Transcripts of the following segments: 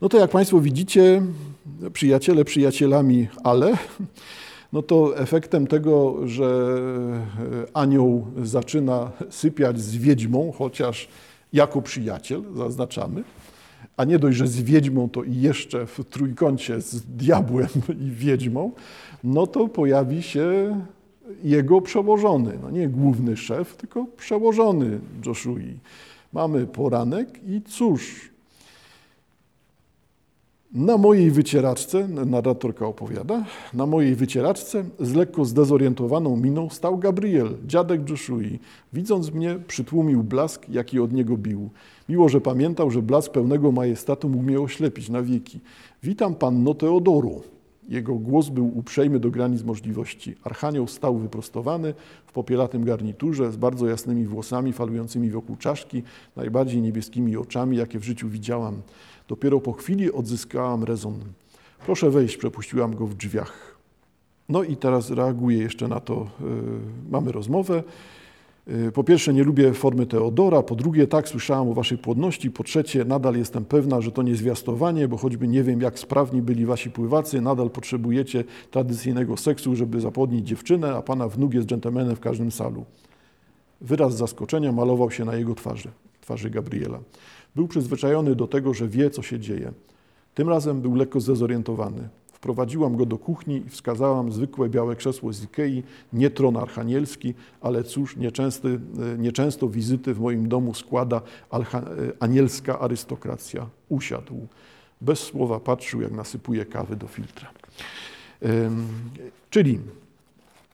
No to jak Państwo widzicie, przyjaciele przyjacielami, ale no to efektem tego, że anioł zaczyna sypiać z wiedźmą, chociaż jako przyjaciel, zaznaczamy, a nie dość, że z wiedźmą, to i jeszcze w trójkącie z diabłem i wiedźmą, no to pojawi się jego przełożony, no nie główny szef, tylko przełożony Joshui. Mamy poranek i cóż, na mojej wycieraczce, narratorka opowiada, na mojej wycieraczce z lekko zdezorientowaną miną stał Gabriel, dziadek Joshui. Widząc mnie, przytłumił blask, jaki od niego bił. Miło, że pamiętał, że blask pełnego majestatu mógł mnie oślepić na wieki. Witam panno Teodoru. Jego głos był uprzejmy do granic możliwości. Archanioł stał wyprostowany w popielatym garniturze z bardzo jasnymi włosami falującymi wokół czaszki, najbardziej niebieskimi oczami, jakie w życiu widziałam. Dopiero po chwili odzyskałam rezon. Proszę wejść, przepuściłam go w drzwiach. No i teraz reaguję jeszcze na to. Yy, mamy rozmowę. Yy, po pierwsze, nie lubię formy Teodora. Po drugie, tak, słyszałam o waszej płodności. Po trzecie, nadal jestem pewna, że to nie zwiastowanie, bo choćby nie wiem, jak sprawni byli wasi pływacy, nadal potrzebujecie tradycyjnego seksu, żeby zapłodnić dziewczynę, a pana wnuk jest dżentelmenem w każdym salu. Wyraz zaskoczenia malował się na jego twarzy, twarzy Gabriela. Był przyzwyczajony do tego, że wie, co się dzieje. Tym razem był lekko zdezorientowany. Wprowadziłam go do kuchni i wskazałam zwykłe białe krzesło z Ikei, nie tron archanielski, ale cóż, nieczęsty, nieczęsto wizyty w moim domu składa anielska arystokracja. Usiadł. Bez słowa patrzył, jak nasypuje kawy do filtra. Czyli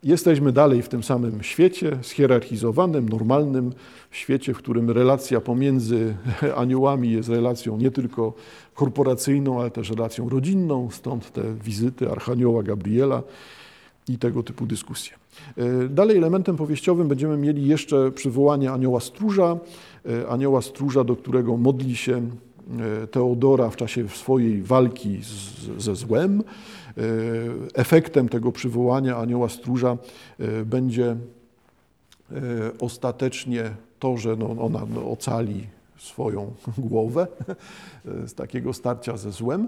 Jesteśmy dalej w tym samym świecie, schierarchizowanym, normalnym świecie, w którym relacja pomiędzy aniołami jest relacją nie tylko korporacyjną, ale też relacją rodzinną, stąd te wizyty Archanioła Gabriela i tego typu dyskusje. E, dalej elementem powieściowym będziemy mieli jeszcze przywołanie anioła stróża, e, anioła stróża, do którego modli się e, Teodora w czasie swojej walki z, ze złem. E, efektem tego przywołania anioła stróża e, będzie e, ostatecznie to, że no, ona no, ocali swoją głowę z takiego starcia ze złem,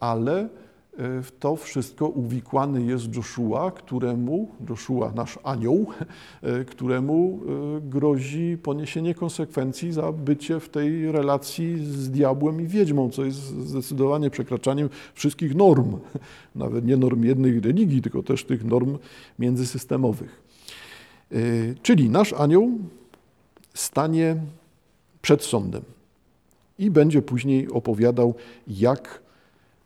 ale w to wszystko uwikłany jest Joshua, któremu, Joshua, nasz anioł, któremu e, grozi poniesienie konsekwencji za bycie w tej relacji z diabłem i wiedźmą, co jest zdecydowanie przekraczaniem wszystkich norm, nawet nie norm jednej religii, tylko też tych norm międzysystemowych. Czyli nasz anioł stanie przed sądem i będzie później opowiadał, jak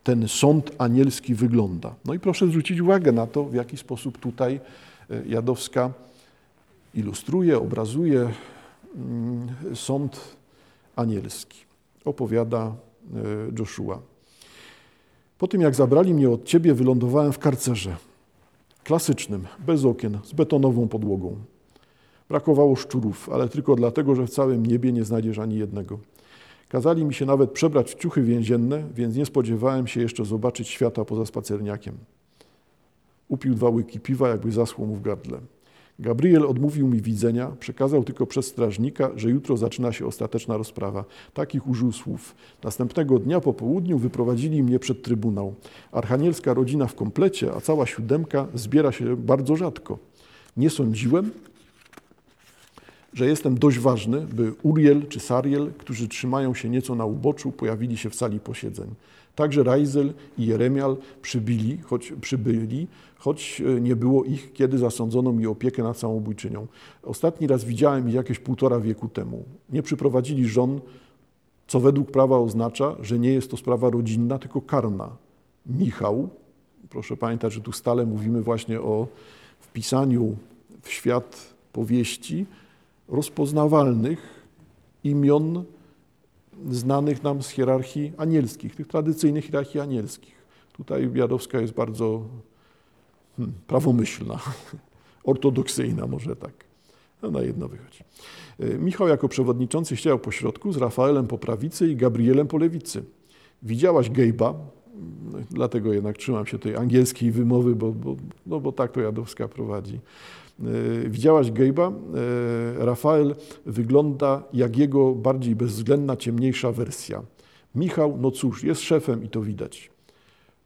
ten sąd anielski wygląda. No i proszę zwrócić uwagę na to, w jaki sposób tutaj e, Jadowska ilustruje, obrazuje mm, sąd anielski. Opowiada e, Joshua. Po tym, jak zabrali mnie od ciebie, wylądowałem w karcerze. Klasycznym, bez okien, z betonową podłogą. Brakowało szczurów, ale tylko dlatego, że w całym niebie nie znajdziesz ani jednego. Kazali mi się nawet przebrać w ciuchy więzienne, więc nie spodziewałem się jeszcze zobaczyć świata poza spacerniakiem. Upił dwa łyki piwa, jakby zaschło mu w gardle. Gabriel odmówił mi widzenia, przekazał tylko przez strażnika, że jutro zaczyna się ostateczna rozprawa. Takich użył słów. Następnego dnia po południu wyprowadzili mnie przed trybunał. Archanielska rodzina w komplecie, a cała siódemka zbiera się bardzo rzadko. Nie sądziłem, że jestem dość ważny, by Uriel czy Sariel, którzy trzymają się nieco na uboczu, pojawili się w sali posiedzeń. Także Rajzel i Jeremial przybyli, choć, przybyli, choć e, nie było ich, kiedy zasądzono mi opiekę nad samobójczynią. Ostatni raz widziałem ich jakieś półtora wieku temu. Nie przyprowadzili żon, co według prawa oznacza, że nie jest to sprawa rodzinna, tylko karna. Michał, proszę pamiętać, że tu stale mówimy właśnie o wpisaniu w świat powieści, rozpoznawalnych imion znanych nam z hierarchii anielskich, tych tradycyjnych hierarchii anielskich. Tutaj Biadowska jest bardzo hmm, prawomyślna, ortodoksyjna może tak. No, na jedno wychodzi. E, Michał jako przewodniczący siedział po środku z Rafaelem po prawicy i Gabrielem po lewicy. Widziałaś Gejba, no, dlatego jednak trzymam się tej angielskiej wymowy, bo, bo, no bo tak to Jadowska prowadzi. E, widziałaś Gejba? E, Rafael wygląda jak jego bardziej bezwzględna, ciemniejsza wersja. Michał, no cóż, jest szefem i to widać.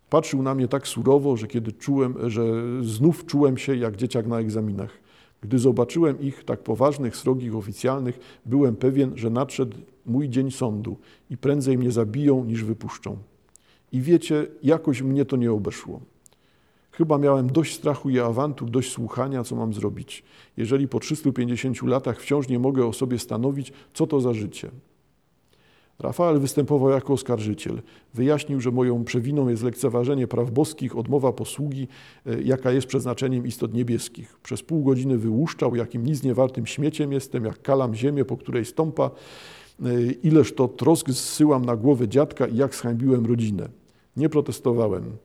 Patrzył na mnie tak surowo, że kiedy czułem, że znów czułem się jak dzieciak na egzaminach. Gdy zobaczyłem ich tak poważnych, srogich oficjalnych, byłem pewien, że nadszedł mój dzień sądu i prędzej mnie zabiją niż wypuszczą. I wiecie, jakoś mnie to nie obeszło. Chyba miałem dość strachu i awantur, dość słuchania, co mam zrobić, jeżeli po 350 latach wciąż nie mogę o sobie stanowić, co to za życie. Rafael występował jako oskarżyciel. Wyjaśnił, że moją przewiną jest lekceważenie praw boskich, odmowa posługi, e, jaka jest przeznaczeniem istot niebieskich. Przez pół godziny wyłuszczał, jakim nic niewartym śmieciem jestem, jak kalam ziemię, po której stąpa, e, ileż to trosk zsyłam na głowę dziadka i jak zhańbiłem rodzinę. Nie protestowałem.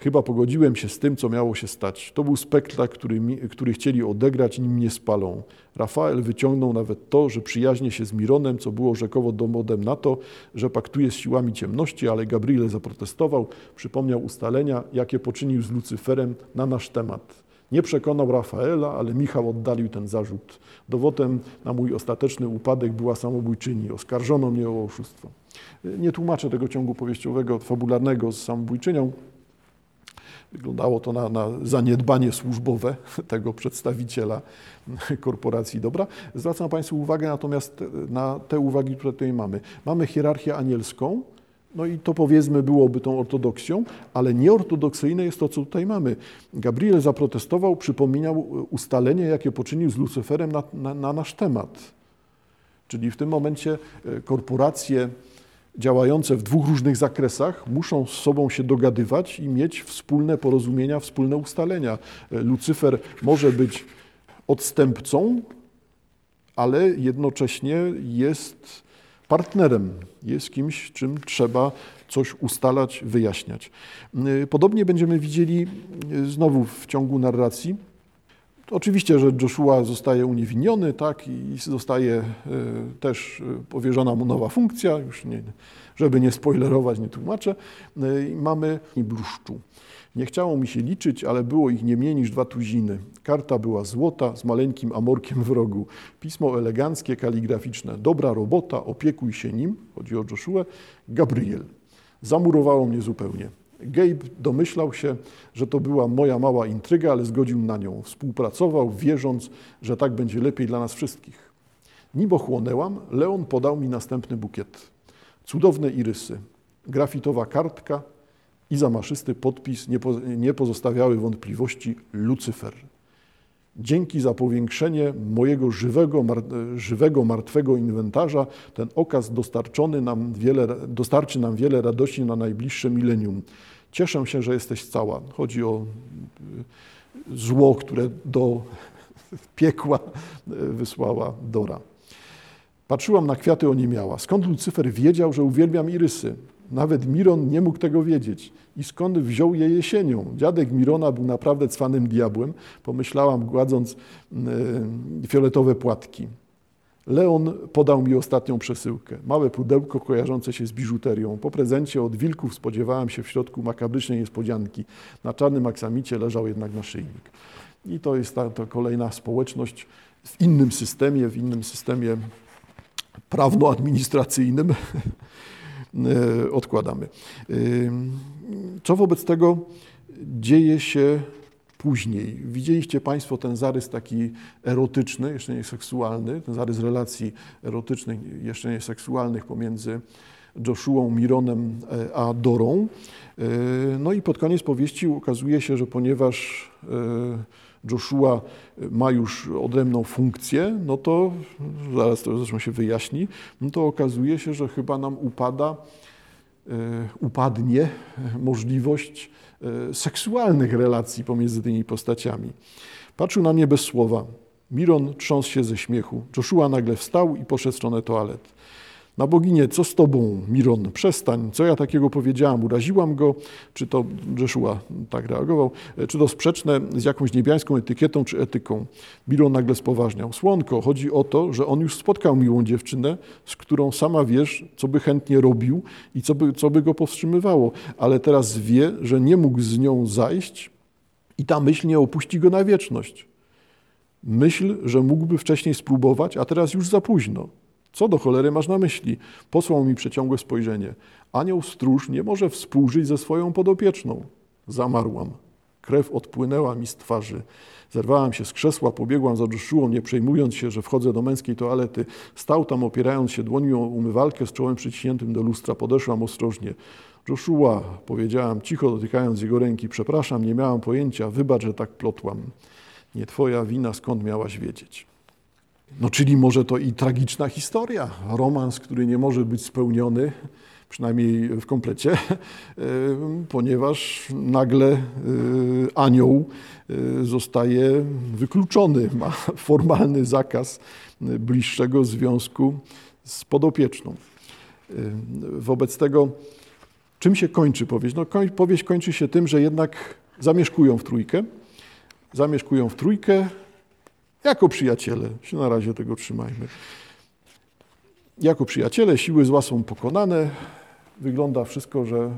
Chyba pogodziłem się z tym, co miało się stać. To był spektakl, który, który chcieli odegrać, nim mnie spalą. Rafael wyciągnął nawet to, że przyjaźnie się z Mironem, co było rzekowo dowodem na to, że paktuje z siłami ciemności, ale Gabriel zaprotestował, przypomniał ustalenia, jakie poczynił z Lucyferem na nasz temat. Nie przekonał Rafaela, ale Michał oddalił ten zarzut. Dowodem na mój ostateczny upadek była samobójczyni. Oskarżono mnie o oszustwo. Nie tłumaczę tego ciągu powieściowego, fabularnego z samobójczynią. Wyglądało to na, na, zaniedbanie służbowe tego przedstawiciela korporacji dobra. Zwracam Państwu uwagę natomiast na te uwagi, które tutaj mamy. Mamy hierarchię anielską, no i to powiedzmy byłoby tą ortodoksją, ale nieortodoksyjne jest to, co tutaj mamy. Gabriel zaprotestował, przypominał ustalenie, jakie poczynił z Lucyferem na, na, na nasz temat. Czyli w tym momencie e, korporacje działające w dwóch różnych zakresach muszą z sobą się dogadywać i mieć wspólne porozumienia, wspólne ustalenia. Lucyfer może być odstępcą, ale jednocześnie jest partnerem, jest kimś, czym trzeba coś ustalać, wyjaśniać. Podobnie będziemy widzieli znowu w ciągu narracji. Oczywiście, że Joshua zostaje uniewinniony, tak, i zostaje e, też e, powierzona mu nowa funkcja, już nie, żeby nie spoilerować, nie tłumaczę. E, mamy bluszczu. Nie chciało mi się liczyć, ale było ich nie mniej niż dwa tuziny. Karta była złota z maleńkim amorkiem w rogu. Pismo eleganckie, kaligraficzne. Dobra robota, opiekuj się nim, chodzi o Joshua, Gabriel. Zamurowało mnie zupełnie. Gabe domyślał się, że to była moja mała intryga, ale zgodził na nią. Współpracował, wierząc, że tak będzie lepiej dla nas wszystkich. Nim ochłonęłam, Leon podał mi następny bukiet. Cudowne irysy, grafitowa kartka i zamaszysty podpis nie, po, nie pozostawiały wątpliwości Lucyfer. Dzięki za powiększenie mojego żywego, mar, żywego, martwego inwentarza ten okaz dostarczony nam wiele, dostarczy nam wiele radości na najbliższe milenium. Cieszę się, że jesteś cała. Chodzi o y, zło, które do piekła y, wysłała Dora. Patrzyłam na kwiaty, o nie miała. Skąd Lucyfer wiedział, że uwielbiam irysy? Nawet Miron nie mógł tego wiedzieć. I skąd wziął je jesienią? Dziadek Mirona był naprawdę cwanym diabłem, pomyślałam, gładząc yy, fioletowe płatki. Leon podał mi ostatnią przesyłkę. Małe pudełko kojarzące się z biżuterią. Po prezencie od wilków spodziewałam się w środku makabrycznej niespodzianki. Na czarnym aksamicie leżał jednak naszyjnik. I to jest ta, kolejna społeczność w innym systemie, w innym systemie prawno-administracyjnym. E, odkładamy. E, co wobec tego dzieje się później? Widzieliście Państwo ten zarys taki erotyczny, jeszcze nie seksualny, ten zarys relacji erotycznych, jeszcze nie seksualnych pomiędzy Joshuą, Mironem e, a Dorą. No i pod koniec powieści okazuje się, że ponieważ Joshua ma już odrębną funkcję, no to zaraz to zresztą się wyjaśni, no to okazuje się, że chyba nam upada, e, upadnie możliwość e, seksualnych relacji pomiędzy tymi postaciami. Patrzył na mnie bez słowa. Miron trząsł się ze śmiechu. Joshua nagle wstał i poszedł w stronę toalet. Na boginię, co z tobą, Miron? Przestań, co ja takiego powiedziałam? Uraziłam go? Czy to Joshua tak reagował? Czy to sprzeczne z jakąś niebiańską etykietą czy etyką? Miron nagle spoważniał. Słonko, chodzi o to, że on już spotkał miłą dziewczynę, z którą sama wiesz, co by chętnie robił i co by, co by go powstrzymywało, ale teraz wie, że nie mógł z nią zajść i ta myśl nie opuści go na wieczność. Myśl, że mógłby wcześniej spróbować, a teraz już za późno. Co do cholery masz na myśli? Posłał mi przeciągłe spojrzenie. Anioł stróż nie może współżyć ze swoją podopieczną. Zamarłam. Krew odpłynęła mi z twarzy. Zerwałam się z krzesła, pobiegłam za Joshuą, nie przejmując się, że wchodzę do męskiej toalety. Stał tam, opierając się dłonią o umywalkę z czołem przyciśniętym do lustra. Podeszłam ostrożnie. Joshua, powiedziałam cicho, dotykając jego ręki, przepraszam, nie miałam pojęcia, wybacz, że tak plotłam. Nie twoja wina, skąd miałaś wiedzieć? No, czyli może to i tragiczna historia, romans, który nie może być spełniony, przynajmniej w komplecie, ponieważ nagle e, anioł e, zostaje wykluczony, ma formalny zakaz bliższego związku z podopieczną. E, wobec tego, czym się kończy powieść? No, powieść kończy się tym, że jednak zamieszkują w trójkę. Zamieszkują w trójkę jako przyjaciele. Się na razie tego trzymajmy. Jako przyjaciele siły zła są pokonane, wygląda wszystko, że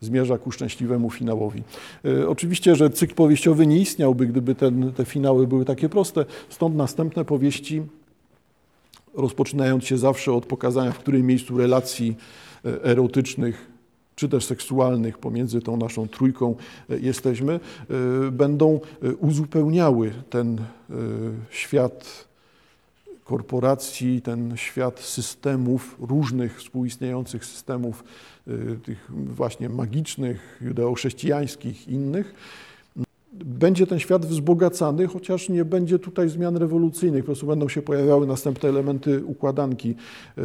zmierza ku szczęśliwemu finałowi. E, oczywiście, że cykl powieściowy nie istniałby, gdyby ten, te finały były takie proste, stąd następne powieści, rozpoczynając się zawsze od pokazania, w którym miejscu relacji e, erotycznych czy też seksualnych pomiędzy tą naszą trójką e, jesteśmy, będą uzupełniały ten świat korporacji, ten świat systemów, różnych współistniejących systemów, tych właśnie magicznych, judeochrześcijańskich, innych, będzie ten świat wzbogacany, chociaż nie będzie tutaj zmian rewolucyjnych, po prostu będą się pojawiały następne elementy układanki. Y,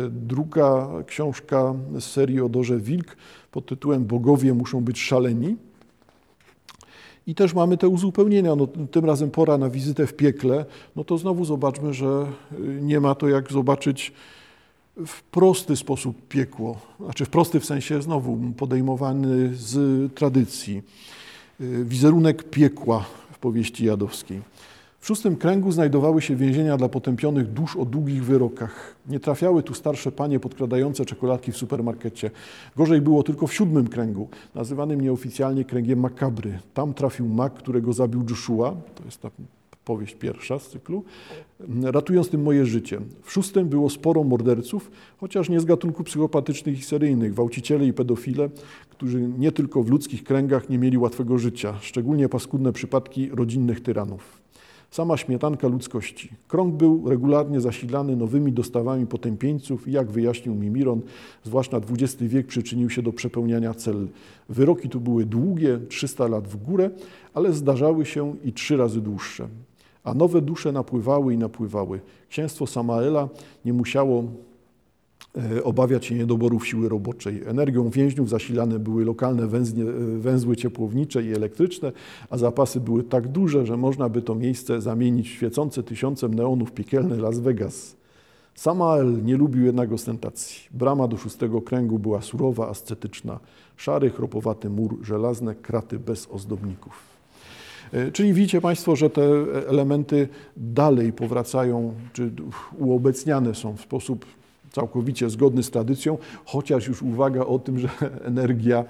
druga książka z serii o Dorze Wilk pod tytułem Bogowie muszą być szaleni i też mamy te uzupełnienia. No, tym razem pora na wizytę w piekle. No to znowu zobaczmy, że y, nie ma to jak zobaczyć w prosty sposób piekło. Znaczy w prosty w sensie znowu podejmowany z tradycji. Y, wizerunek piekła w powieści jadowskiej. W szóstym kręgu znajdowały się więzienia dla potępionych dusz o długich wyrokach. Nie trafiały tu starsze panie podkradające czekoladki w supermarkecie. Gorzej było tylko w siódmym kręgu, nazywanym nieoficjalnie kręgiem makabry. Tam trafił mak, którego zabił Joshua, to jest ta powieść pierwsza z cyklu, ratując tym moje życie. W szóstym było sporo morderców, chociaż nie z gatunku psychopatycznych i seryjnych, gwałciciele i pedofile, którzy nie tylko w ludzkich kręgach nie mieli łatwego życia, szczególnie paskudne przypadki rodzinnych tyranów sama śmietanka ludzkości. Krąg był regularnie zasilany nowymi dostawami potępieńców i jak wyjaśnił Mimiron, zwłaszcza XX wiek przyczynił się do przepełniania cel. Wyroki tu były długie, 300 lat w górę, ale zdarzały się i trzy razy dłuższe. A nowe dusze napływały i napływały. Księstwo Samaela nie musiało E, obawiać się niedoborów siły roboczej. Energią więźniów zasilane były lokalne węznie, e, węzły ciepłownicze i elektryczne, a zapasy były tak duże, że można by to miejsce zamienić w świecące tysiącem neonów piekielny Las Vegas. Samael nie lubił jednak ostentacji. Brama do szóstego kręgu była surowa, ascetyczna. Szary, chropowaty mur, żelazne kraty bez ozdobników. E, czyli widzicie Państwo, że te elementy dalej powracają, czy uobecniane są w sposób całkowicie zgodny z tradycją, chociaż już uwaga o tym, że energia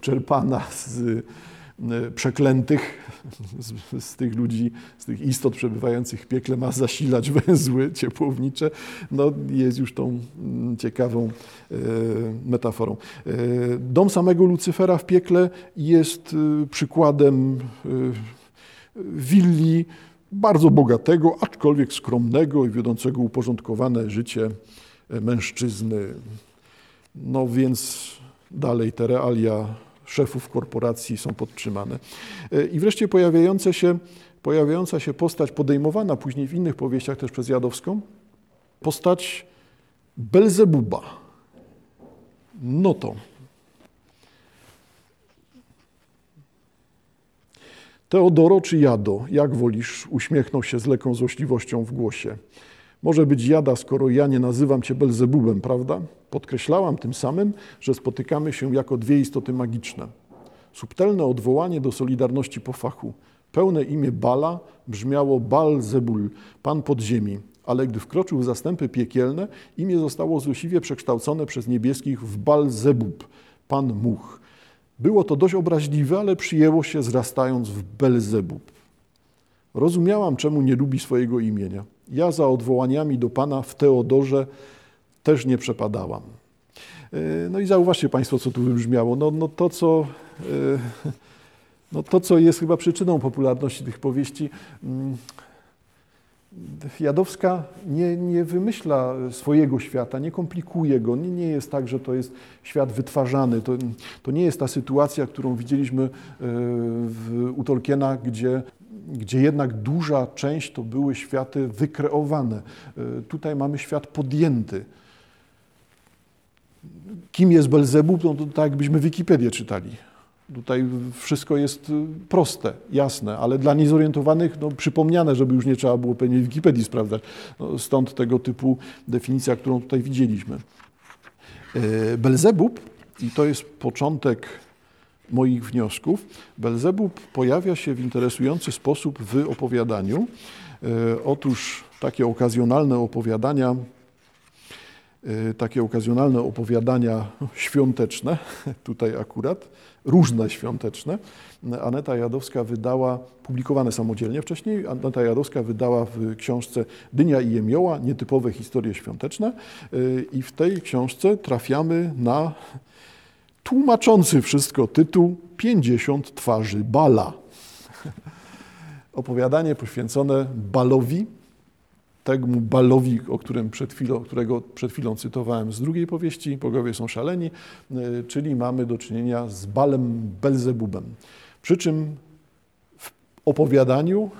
czerpana z przeklętych, z, z, tych ludzi, z tych istot przebywających w piekle ma zasilać węzły ciepłownicze, no jest już tą mm, ciekawą e, metaforą. E, dom samego Lucyfera w piekle jest przykładem willi bardzo bogatego, aczkolwiek skromnego i wiodącego uporządkowane życie mężczyzny. No więc dalej te realia szefów korporacji są podtrzymane. I wreszcie pojawiające się, pojawiająca się postać podejmowana później w innych powieściach też przez Jadowską, postać Belzebuba. No to Teodoro czy Jado, jak wolisz, uśmiechnął się z lekką złośliwością w głosie. Może być jada, skoro ja nie nazywam cię Belzebubem, prawda? Podkreślałam tym samym, że spotykamy się jako dwie istoty magiczne. Subtelne odwołanie do solidarności po fachu. Pełne imię Bala brzmiało Balzebul, pan podziemi, ale gdy wkroczył w zastępy piekielne, imię zostało złośliwie przekształcone przez niebieskich w Balzebub, pan much. Było to dość obraźliwe, ale przyjęło się zrastając w Belzebub. Rozumiałam, czemu nie lubi swojego imienia. Ja za odwołaniami do Pana w Teodorze też nie przepadałam. No i zauważcie Państwo, co tu wybrzmiało. No, no to, co, no to, co jest chyba przyczyną popularności tych powieści, mm, Jadowska nie, nie, wymyśla swojego świata, nie komplikuje go. Nie, nie, jest tak, że to jest świat wytwarzany. To, to nie jest ta sytuacja, którą widzieliśmy e, w, u Tolkiena, gdzie, gdzie jednak duża część to były światy wykreowane. E, tutaj mamy świat podjęty. Kim jest Belzebub? No to tak jakbyśmy Wikipedię czytali. Tutaj wszystko jest y, proste, jasne, ale dla niezorientowanych no, przypomniane, żeby już nie trzeba było pewnie Wikipedii sprawdzać. No, stąd tego typu definicja, którą tutaj widzieliśmy. E, Belzebub, i to jest początek moich wniosków, Belzebub pojawia się w interesujący sposób w opowiadaniu. E, otóż takie okazjonalne opowiadania Y, takie okazjonalne opowiadania świąteczne, tutaj akurat, różne świąteczne. Aneta Jadowska wydała, publikowane samodzielnie wcześniej, Aneta Jadowska wydała w książce Dynia i Jemioła, nietypowe historie świąteczne y, i w tej książce trafiamy na tłumaczący wszystko tytuł 50 twarzy bala. Opowiadanie poświęcone balowi, temu balowi, o którym przed chwilą, którego przed chwilą cytowałem z drugiej powieści, Bogowie są szaleni, y, czyli mamy do czynienia z balem Belzebubem. Przy czym w opowiadaniu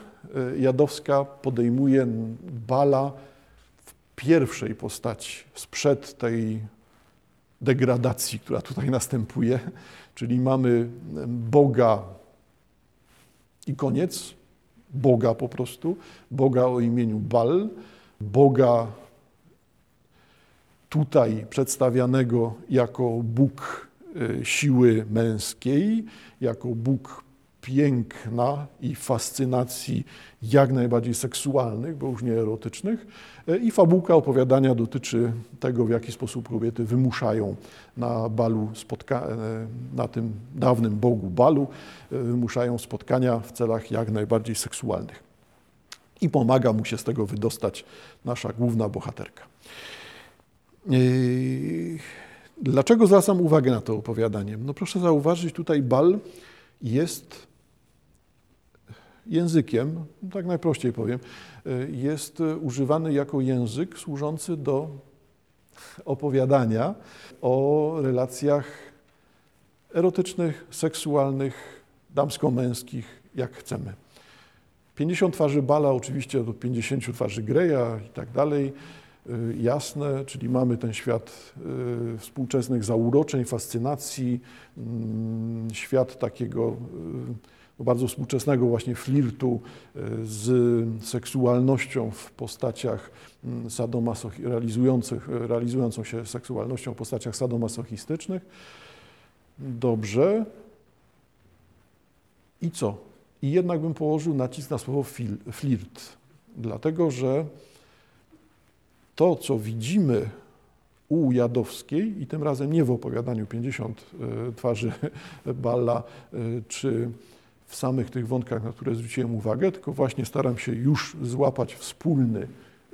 y, Jadowska podejmuje bala w pierwszej postaci, sprzed tej degradacji, która tutaj następuje, czyli mamy Boga i koniec, Boga po prostu, Boga o imieniu Bal, Boga tutaj przedstawianego jako Bóg e, siły męskiej, jako Bóg piękna i fascynacji jak najbardziej seksualnych, bo już nie erotycznych. E, I fabułka opowiadania dotyczy tego, w jaki sposób kobiety wymuszają na balu spotka- e, na tym dawnym bogu balu, e, wymuszają spotkania w celach jak najbardziej seksualnych. I pomaga mu się z tego wydostać nasza główna bohaterka. Dlaczego zwracam uwagę na to opowiadanie? No proszę zauważyć, tutaj bal jest językiem, tak najprościej powiem, jest używany jako język służący do opowiadania o relacjach erotycznych, seksualnych, damsko-męskich, jak chcemy. 50 twarzy Bala, oczywiście do 50 twarzy Greya i tak dalej, y, jasne, czyli mamy ten świat współczesnych zauroczeń, fascynacji, mm, świat takiego bardzo współczesnego właśnie flirtu e, z seksualnością w postaciach mm, realizujących, realizującą się seksualnością w postaciach sadomasochistycznych. Dobrze. I co? I jednak bym położył nacisk na słowo flirt, dlatego że to, co widzimy u Jadowskiej, i tym razem nie w opowiadaniu 50 e, twarzy Balla e, czy w samych tych wątkach, na które zwróciłem uwagę, tylko właśnie staram się już złapać wspólny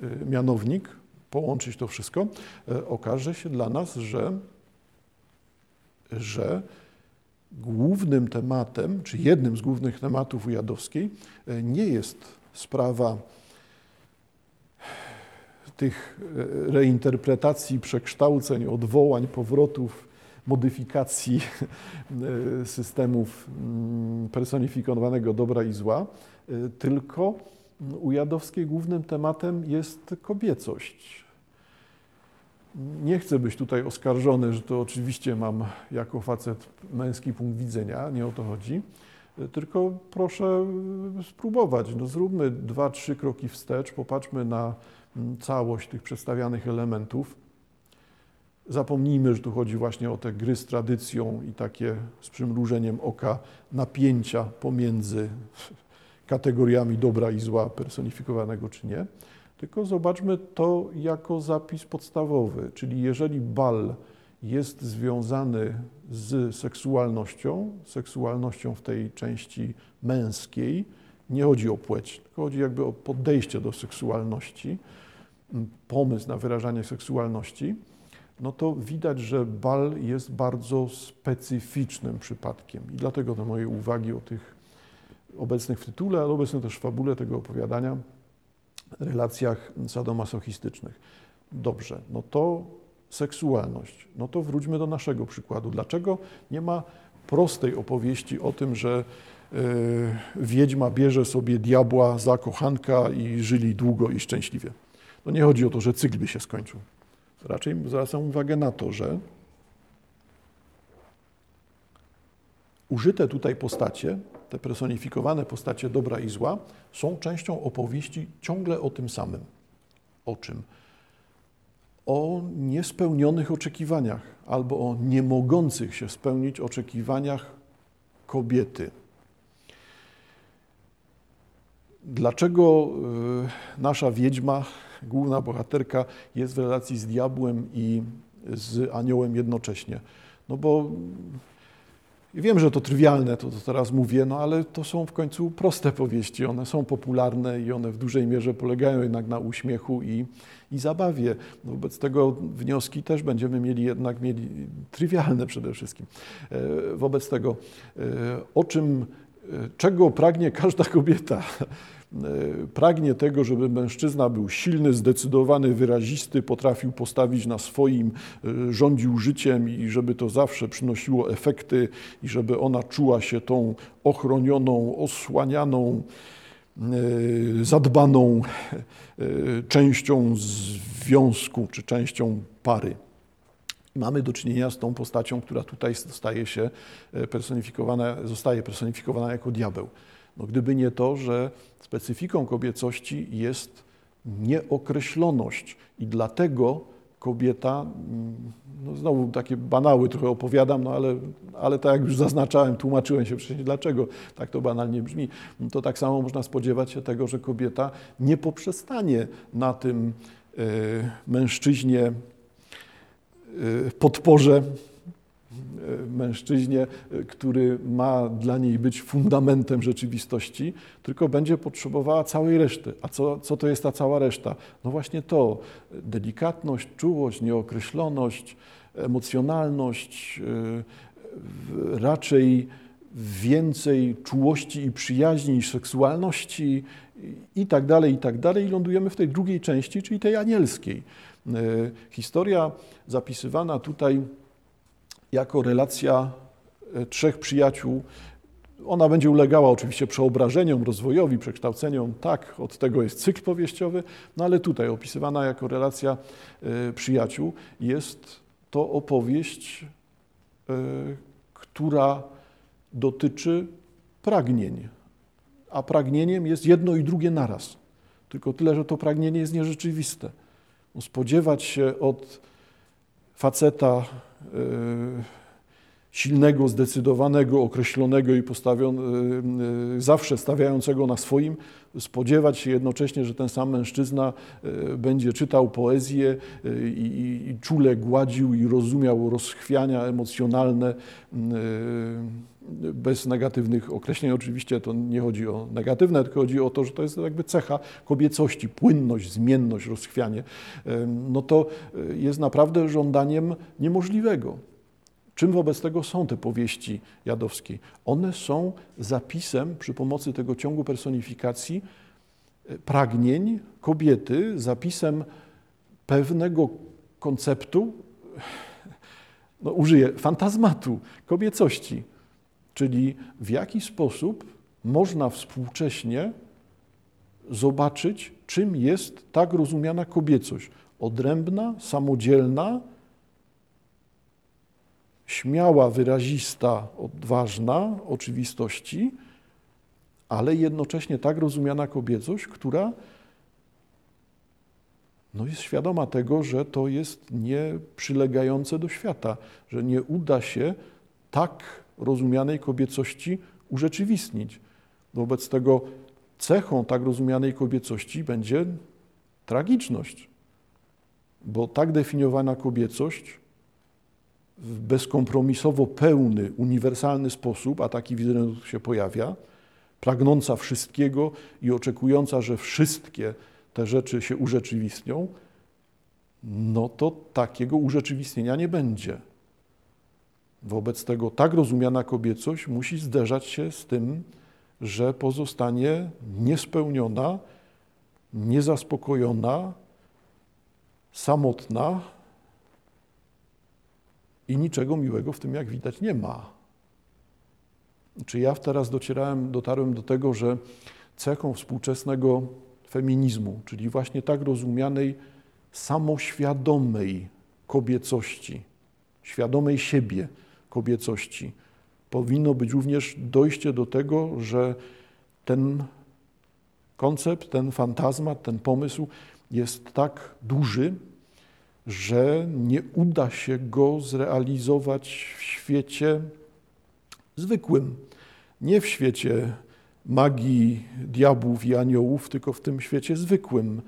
y, mianownik, połączyć to wszystko, e, okaże się dla nas, że, że głównym tematem, czy jednym z głównych tematów Ujadowskiej e, nie jest sprawa tych e, reinterpretacji, przekształceń, odwołań, powrotów modyfikacji e, systemów mm, personifikowanego dobra i zła, e, tylko u Jadowskiej głównym tematem jest kobiecość. Nie chcę być tutaj oskarżony, że to oczywiście mam jako facet męski punkt widzenia, nie o to chodzi, e, tylko proszę spróbować. No zróbmy dwa, trzy kroki wstecz, popatrzmy na mm, całość tych przedstawianych elementów Zapomnijmy, że tu chodzi właśnie o te gry z tradycją i takie z przymrużeniem oka napięcia pomiędzy kategoriami dobra i zła personifikowanego czy nie, tylko zobaczmy to jako zapis podstawowy, czyli jeżeli bal jest związany z seksualnością, seksualnością w tej części męskiej nie chodzi o płeć, tylko chodzi jakby o podejście do seksualności, pomysł na wyrażanie seksualności, no to widać, że bal jest bardzo specyficznym przypadkiem. I dlatego te moje uwagi o tych obecnych w tytule, ale obecnych też w fabule tego opowiadania, relacjach sadomasochistycznych. Dobrze, no to seksualność. No to wróćmy do naszego przykładu. Dlaczego nie ma prostej opowieści o tym, że yy, wiedźma bierze sobie diabła za kochanka i żyli długo i szczęśliwie? No nie chodzi o to, że cykl by się skończył. Raczej zwracam uwagę na to, że użyte tutaj postacie, te personifikowane postacie dobra i zła, są częścią opowieści ciągle o tym samym. O czym? O niespełnionych oczekiwaniach albo o niemogących się spełnić oczekiwaniach kobiety. Dlaczego y, nasza wiedźma główna bohaterka jest w relacji z diabłem i z aniołem jednocześnie. No bo wiem, że to trywialne, to, to teraz mówię, no ale to są w końcu proste powieści. One są popularne i one w dużej mierze polegają jednak na uśmiechu i, i zabawie. No wobec tego wnioski też będziemy mieli jednak mieli trywialne przede wszystkim. E, wobec tego, e, o czym, e, czego pragnie każda kobieta, pragnie tego, żeby mężczyzna był silny, zdecydowany, wyrazisty, potrafił postawić na swoim, e, rządził życiem i żeby to zawsze przynosiło efekty i żeby ona czuła się tą ochronioną, osłanianą, e, zadbaną częścią związku czy częścią pary. Mamy do czynienia z tą postacią, która tutaj staje się personifikowana, zostaje personifikowana jako diabeł. No, gdyby nie to, że specyfiką kobiecości jest nieokreśloność i dlatego kobieta, mm, no znowu takie banały trochę opowiadam, no ale, ale tak jak już zaznaczałem, tłumaczyłem się wcześniej dlaczego tak to banalnie brzmi, no to tak samo można spodziewać się tego, że kobieta nie poprzestanie na tym y, mężczyźnie y, podporze mężczyźnie, który ma dla niej być fundamentem rzeczywistości, tylko będzie potrzebowała całej reszty. A co, co to jest ta cała reszta? No właśnie to, delikatność, czułość, nieokreśloność, emocjonalność, y, raczej więcej czułości i przyjaźni niż seksualności i tak dalej, i tak dalej. I lądujemy w tej drugiej części, czyli tej anielskiej. Historia zapisywana tutaj jako relacja e, trzech przyjaciół. Ona będzie ulegała oczywiście przeobrażeniom, rozwojowi, przekształceniom. Tak, od tego jest cykl powieściowy, no ale tutaj opisywana jako relacja e, przyjaciół jest to opowieść, e, która dotyczy pragnień. A pragnieniem jest jedno i drugie naraz. Tylko tyle, że to pragnienie jest nierzeczywiste. No, spodziewać się od faceta E, silnego, zdecydowanego, określonego i postawionego, e, zawsze stawiającego na swoim, spodziewać się jednocześnie, że ten sam mężczyzna e, będzie czytał poezję i, i czule gładził i rozumiał rozchwiania emocjonalne bez negatywnych określeń. Oczywiście to nie chodzi o negatywne, tylko chodzi o to, że to jest jakby cecha kobiecości, płynność, zmienność, rozchwianie. No to jest naprawdę żądaniem niemożliwego. Czym wobec tego są te powieści jadowskie? One są zapisem przy pomocy tego ciągu personifikacji e, pragnień kobiety, zapisem pewnego konceptu, no użyję fantazmatu kobiecości Czyli w jaki sposób można współcześnie zobaczyć, czym jest tak rozumiana kobiecość. Odrębna, samodzielna, śmiała, wyrazista, odważna oczywistości, ale jednocześnie tak rozumiana kobiecość, która no jest świadoma tego, że to jest nieprzylegające do świata, że nie uda się tak rozumianej kobiecości urzeczywistnić. Wobec tego cechą tak rozumianej kobiecości będzie tragiczność, bo tak definiowana kobiecość w bezkompromisowo pełny, uniwersalny sposób, a taki wizerunek się pojawia, pragnąca wszystkiego i oczekująca, że wszystkie te rzeczy się urzeczywistnią, no to takiego urzeczywistnienia nie będzie. Wobec tego tak rozumiana kobiecość musi zderzać się z tym, że pozostanie niespełniona, niezaspokojona, samotna i niczego miłego w tym, jak widać, nie ma. Czy ja teraz docierałem, dotarłem do tego, że cechą współczesnego feminizmu, czyli właśnie tak rozumianej samoświadomej kobiecości, świadomej siebie kobiecości, powinno być również dojście do tego, że ten koncept, ten fantazmat, ten pomysł jest tak duży, że nie uda się go zrealizować w świecie zwykłym, nie w świecie magii diabłów i aniołów, tylko w tym świecie zwykłym.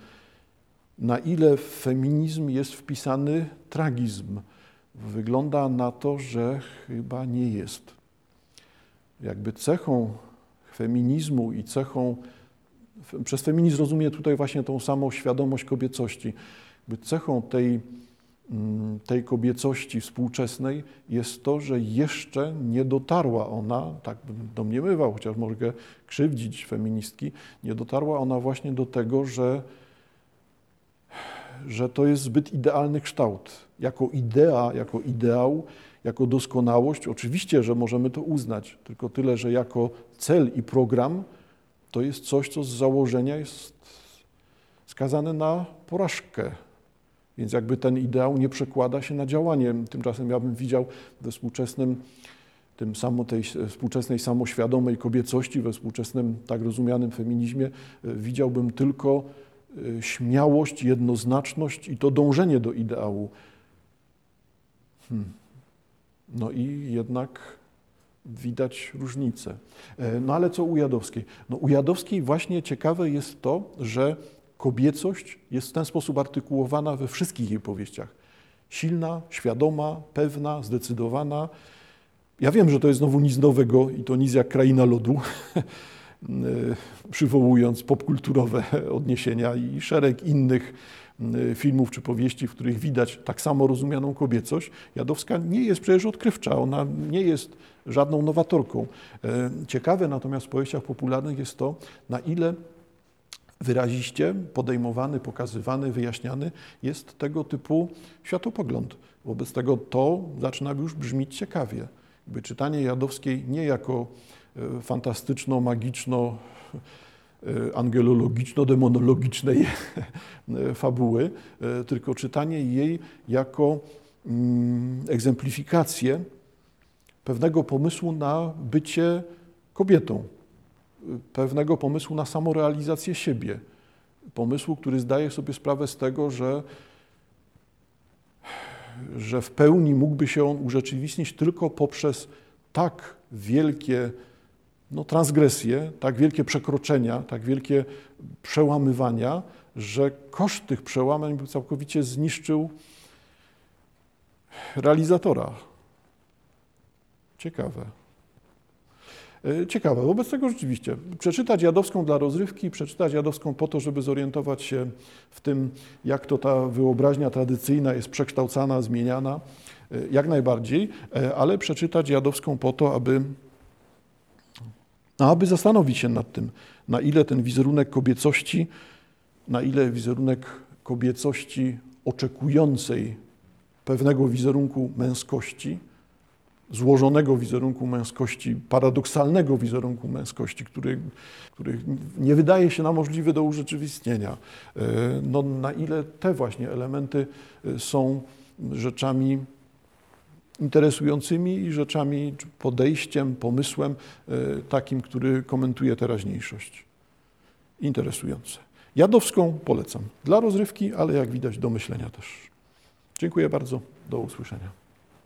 Na ile w feminizm jest wpisany tragizm? Wygląda na to, że chyba nie jest. Jakby cechą feminizmu i cechą, przez feminizm rozumie tutaj właśnie tą samą świadomość kobiecości. Cechą tej Mm, tej kobiecości współczesnej jest to, że jeszcze nie dotarła ona, tak bym domniemywał, chociaż mogę krzywdzić feministki, nie dotarła ona właśnie do tego, że, że to jest zbyt idealny kształt. Jako idea, jako ideał, jako doskonałość, oczywiście, że możemy to uznać, tylko tyle, że jako cel i program to jest coś, co z założenia jest skazane na porażkę więc jakby ten ideał nie przekłada się na działanie. Tymczasem ja bym widział we współczesnym, tym samo, tej współczesnej samoświadomej kobiecości, we współczesnym tak rozumianym feminizmie, e, widziałbym tylko e, śmiałość, jednoznaczność i to dążenie do ideału. Hmm. No i jednak widać różnicę. E, no ale co u Jadowskiej? No u Jadowskiej właśnie ciekawe jest to, że kobiecość jest w ten sposób artykułowana we wszystkich jej powieściach. Silna, świadoma, pewna, zdecydowana. Ja wiem, że to jest znowu nic nowego i to nic jak kraina lodu, przywołując popkulturowe odniesienia i szereg innych filmów czy powieści, w których widać tak samo rozumianą kobiecość. Jadowska nie jest przecież odkrywcza, ona nie jest żadną nowatorką. E, ciekawe natomiast w powieściach popularnych jest to, na ile wyraziście podejmowany, pokazywany, wyjaśniany jest tego typu światopogląd. Wobec tego to zaczyna już brzmieć ciekawie. Jakby czytanie Jadowskiej nie jako e, fantastyczno-magiczno e, angelologiczno-demonologicznej fabuły, e, tylko czytanie jej jako mm, egzemplifikację pewnego pomysłu na bycie kobietą, pewnego pomysłu na samorealizację siebie. Pomysłu, który zdaje sobie sprawę z tego, że, że w pełni mógłby się on urzeczywistnić tylko poprzez tak wielkie no, transgresje, tak wielkie przekroczenia, tak wielkie przełamywania, że koszt tych przełamań by całkowicie zniszczył realizatora. Ciekawe. E, ciekawe. Wobec tego rzeczywiście przeczytać Jadowską dla rozrywki, przeczytać Jadowską po to, żeby zorientować się w tym, jak to ta wyobraźnia tradycyjna jest przekształcana, zmieniana, e, jak najbardziej, e, ale przeczytać Jadowską po to, aby, aby zastanowić się nad tym, na ile ten wizerunek kobiecości, na ile wizerunek kobiecości oczekującej pewnego wizerunku męskości, złożonego wizerunku męskości, paradoksalnego wizerunku męskości, który, który nie wydaje się nam możliwy do urzeczywistnienia. E, no, na ile te właśnie elementy e, są rzeczami interesującymi i rzeczami, podejściem, pomysłem e, takim, który komentuje teraźniejszość. Interesujące. Jadowską polecam. Dla rozrywki, ale jak widać do myślenia też. Dziękuję bardzo. Do usłyszenia.